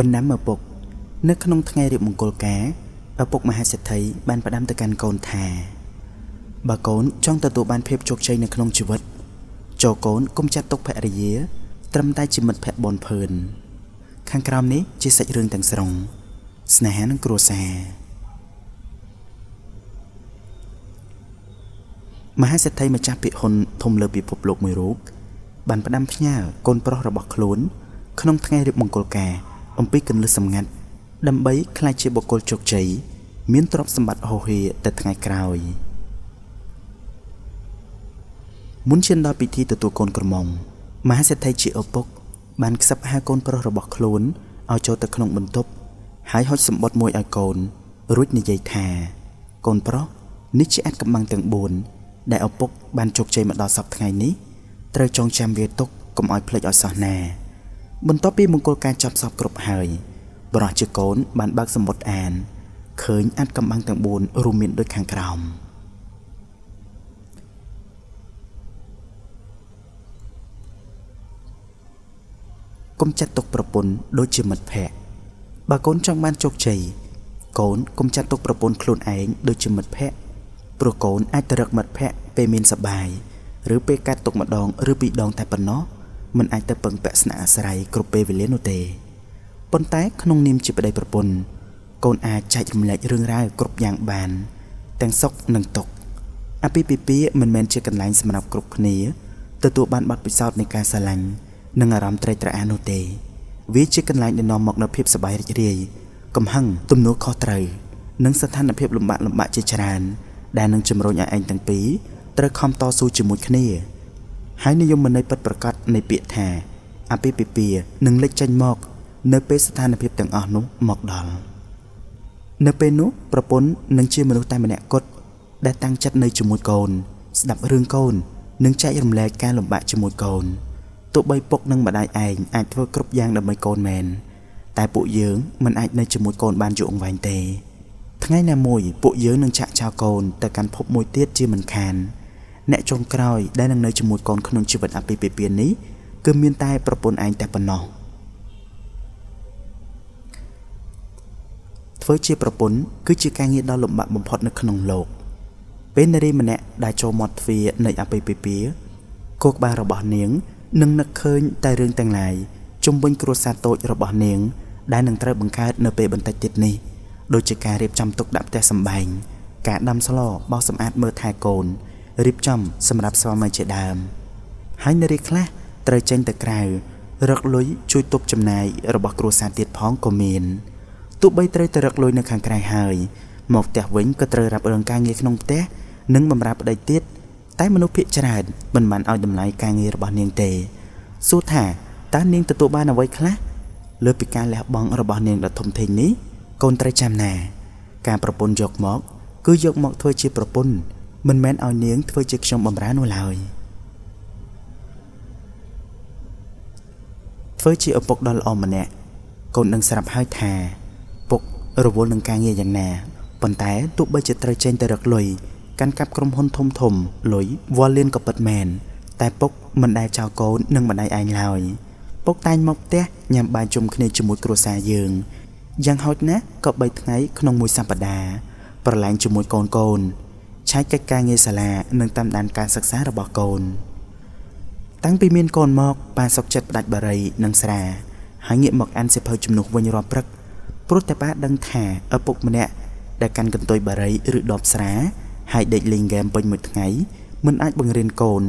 បណ្ដាំឪពុក នៅក្នុងថ្ងៃរៀបមង្គលការឪពុកមហាសេដ្ឋីបានផ្ដាំទៅកាន់កូនថាបើកូនចង់ទទួលបានភាពជោគជ័យនៅក្នុងជីវិតចូលកូនកុំចាត់ទុកភរិយាត្រឹមតែជាមិត្តភក្តិបនភឿនខាងក្រោមនេះជាសាច់រឿងទាំងស្រុងស្នេហានិងគ្រួសារមហាសេដ្ឋីម្ចាស់ពាក្យហ៊ុនធំលើពិភពលោកមួយរូបបានផ្ដាំផ្ញើកូនប្រុសរបស់ខ្លួន ក្នុងថ្ងៃរៀបមង្គលការ អំពីកន្លឹះសម្ងាត់ដើម្បីក្លាយជាបុគ្គលជោគជ័យមានទ្រព្យសម្បត្តិហូរហៀទៅថ្ងៃក្រោយមុនឈានដល់ពិធីទទួលកូនក្រមុំមហាសេដ្ឋីជាឪពុក បានខ្សឹបហៅកូនប្រុសរបស់ខ្លួនឲ្យចូលទៅក្នុងបន្ទប់ហើយហុចសម្បត្តិមួយឲ្យកូន រួចនិយាយថា កូនប្រុសនេះជាអាចកំបាំងទាំង4ដែលឪពុកបានជោគជ័យមកដល់សប្តាហ៍ថ្ងៃនេះត្រូវចងចាំវាទុកកុំឲ្យភ្លេចឲ្យសោះណា បន្ទាប់ពីមង្គលការចប់សពគ្រប់ហើយបរោះជាកូនបានបើកសម្បត្តិអានឃើញអាចកំបាំងទាំង4រួមមានដូចខាងក្រោមកុំចាត់ទុកប្រពន្ធដូចជាមិត្តភក្តិបើកូនចង់បានជោគជ័យកូនកុំចាត់ទុកប្រពន្ធខ្លួនឯងដូចជាមិត្តភក្តិព្រោះកូនអាចទៅរកមិត្តភក្តិពេលមានសបាយឬពេលកាត់ទុកម្ដង ឬពីរដងតែប៉ុណ្ណោះ មិនអាចទៅពឹងពាក់ស្នាក់អាស្រ័យគ្រប់ពេលវេលានោះទេប៉ុន្តែក្នុងនាមជាប្តីប្រពន្ធកូនអាចចែករំលែករឿងរ៉ាវគ្រប់យ៉ាងបាន ទាំងសុខនិងទុក្ខអាពាហ៍ពិពាហ៍មិនមែនជាកន្លែងសម្រាប់គ្រប់គ្នាទទួលបានបទពិសោធន៍នៃការស្រឡាញ់និងអារម្មណ៍ត្រេកត្រអាលនោះទេ វាជាកន្លែងដែលនាំមកនូវភាពសប្បាយរីករាយកំហឹងទំនួលខុសត្រូវនិងស្ថានភាពលំបាកលំបាកជាច្រើន ដែលនឹងជំរុញឲ្យឯងទាំងពីរត្រូវខំតស៊ូជាមួយគ្នា ហើយនិយមន័យពិតប្រាកដនៃពាក្យថាអាពាហ៍ពិពាហ៍នឹងលេចចេញមក នៅពេលស្ថានភាពទាំងអស់នោះមកដល់នៅពេលនោះប្រពន្ធនឹងជាមនុស្សតែម្នាក់គត់ដែលតាំងចិត្តនៅជាមួយកូន ស្ដាប់រឿងកូននិងចែករំលែកការលំបាកជាមួយកូនទោះបីពុកនិងម្ដាយឯងអាចធ្វើគ្រប់យ៉ាងដើម្បីកូនមែនតែពួកយើងមិនអាចនៅជាមួយកូនបានយូរអង្វែងទេថ្ងៃណាមួយពួកយើងនឹងចាក់ចោលកូនទៅកាន់ភពមួយទៀតជាមិនខាន អ្នកចុងក្រោយដែលនឹងនៅជាមួយកូនក្នុងជីវិតអាពាហ៍ពិពាហ៍នេះគឺមានតែប្រពន្ធឯងតែប៉ុណ្ណោះធ្វើជាប្រពន្ធគឺជាការងារដ៏លំបាកបំផុតនៅក្នុងលោកពេលនារីម្នាក់ដែលចូលមាត់ទ្វារនៃអាពាហ៍ពិពាហ៍គោកក្បាលរបស់នាងនឹងនឹកឃើញតែរឿងទាំងឡាយជុំវិញគ្រួសារតូចរបស់នាង ដែលនឹងត្រូវបង្កើតនៅពេលបន្តិចទៀតនេះដូចជាការរៀបចំទុកដាក់ផ្ទះសម្បែងការដាំស្លបោសសម្អាតមើលថែកូន រៀបចំសម្រាប់ស្វាមីជាដើមហើយនារីខ្លះត្រូវចេញទៅក្រៅរកលុយជួយទប់ចំណាយរបស់គ្រួសារទៀតផងក៏មានទោះបីត្រូវទៅរកលុយនៅខាងក្រៅហើយមកផ្ទះវិញក៏ត្រូវរ៉ាប់រឿងការងារក្នុងផ្ទះនិងបម្រើប្តីទៀតតែមនុស្សភាគច្រើនមិនបានឲ្យតម្លៃការងាររបស់នាងទេសួរថាតើនាងទទួលបានអ្វីខ្លះលើពីការលះបង់របស់នាងដ៏ធំធេងនេះកូនត្រូវចាំណា ការប្រពន្ធយកមក គឺយកមកធ្វើជាប្រពន្ធ មិនមែនឲ្យនាងធ្វើជាខ្ញុំបំរើនោះឡើយធ្វើជាឪពុកដ៏ល្អម្នាក់កូននឹងស្រាប់ហើយថាពុករវល់នឹងការងារយ៉ាងណាប៉ុន្តែទោះបីជាត្រូវចេញទៅរកលុយកាន់កាប់ក្រុមហ៊ុនធំធំលុយវល់លៀនក៏ពិតមែនតែពុកមិនដែលចោលកូននិងម្ដាយឯងឡើយពុកតែងមកផ្ទះញ៉ាំបាយជុំគ្នាជាមួយគ្រួសារយើងយ៉ាងហោចណាស់ក៏3ថ្ងៃក្នុងមួយសប្តាហ៍ប្រឡែងជាមួយកូនកូន ឆែកកិច្ចការងារសាលានិងតាមដានការសិក្សារបស់កូន តាំងពីមានកូនមកប៉ាសុកចិត្តផ្ដាច់បារីនិងស្រាហើយងាកមកអានសិភៅជំនួសវិញរាល់ព្រឹកព្រោះតែប៉ាដឹងថាឪពុកម្នាក់ដែលកាន់កន្ទុយបារីឬដបស្រាហើយដេកលេងហ្គេមពេញមួយថ្ងៃមិនអាចបង្រៀនកូន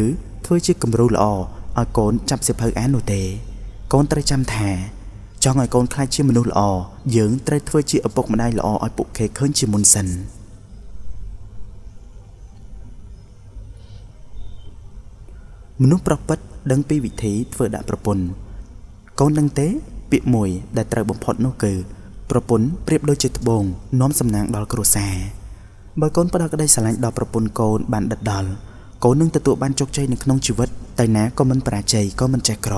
ឬធ្វើជាគំរូល្អឲ្យកូនចាប់សិភៅអាននោះទេ កូនត្រូវចាំថាចង់ឲ្យកូនខ្លាចជាមនុស្សល្អយើងត្រូវធ្វើជាឪពុកម្ដាយល្អឲ្យពួកគេឃើញជាមុនសិន មនុស្សប្រពិតដឹងពីវិធីធ្វើដាក់ប្រពន្ធកូនដឹងទេ ពាក្យមួយដែលត្រូវបំផុតនោះគឺប្រពន្ធប្រៀបដូចជាត្បូងនាំសំណាងដល់គ្រួសារបើកូនផ្ដល់ក្តីស្រឡាញ់ដល់ប្រពន្ធកូនបានដិតដល់កូននឹងទទួលបានជោគជ័យនៅក្នុងជីវិតតែណាក៏មិនបរាជ័យក៏មិនចេះក្រ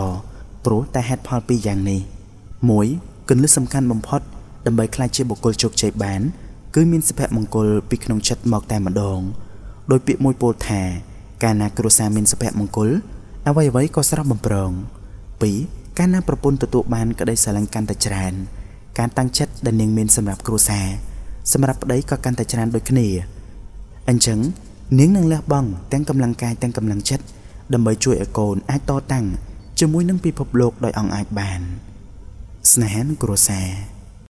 ព្រោះតែហេតុផលពីរយ៉ាងនេះ1គន្លឹះសំខាន់បំផុតដើម្បីក្លាយជាបុគ្គលជោគជ័យបាន គឺមានសុភមង្គលពីក្នុងចិត្តមកតែម្ដងដោយពាក្យមួយពោលថា កាលណាគ្រួសារមានសុភមង្គលអ្វីអ្វីក៏ស្រស់បំព្រង2កាលណាប្រពន្ធទទួលបានក្តីស្រឡាញ់កាន់តែច្រើនការតាំងចិត្តដែលនាងមានសម្រាប់គ្រួសារសម្រាប់ប្តីក៏កាន់តែច្រើនដូចគ្នាអញ្ចឹងនាងនឹងលះបង់ទាំងកម្លាំងកាយទាំងកម្លាំងចិត្តដើម្បីជួយឲ្យកូនអាចតតាំងជាមួយនឹងពិភពលោកដោយអង្គអាចបាន ស្នេហានិងគ្រួសារ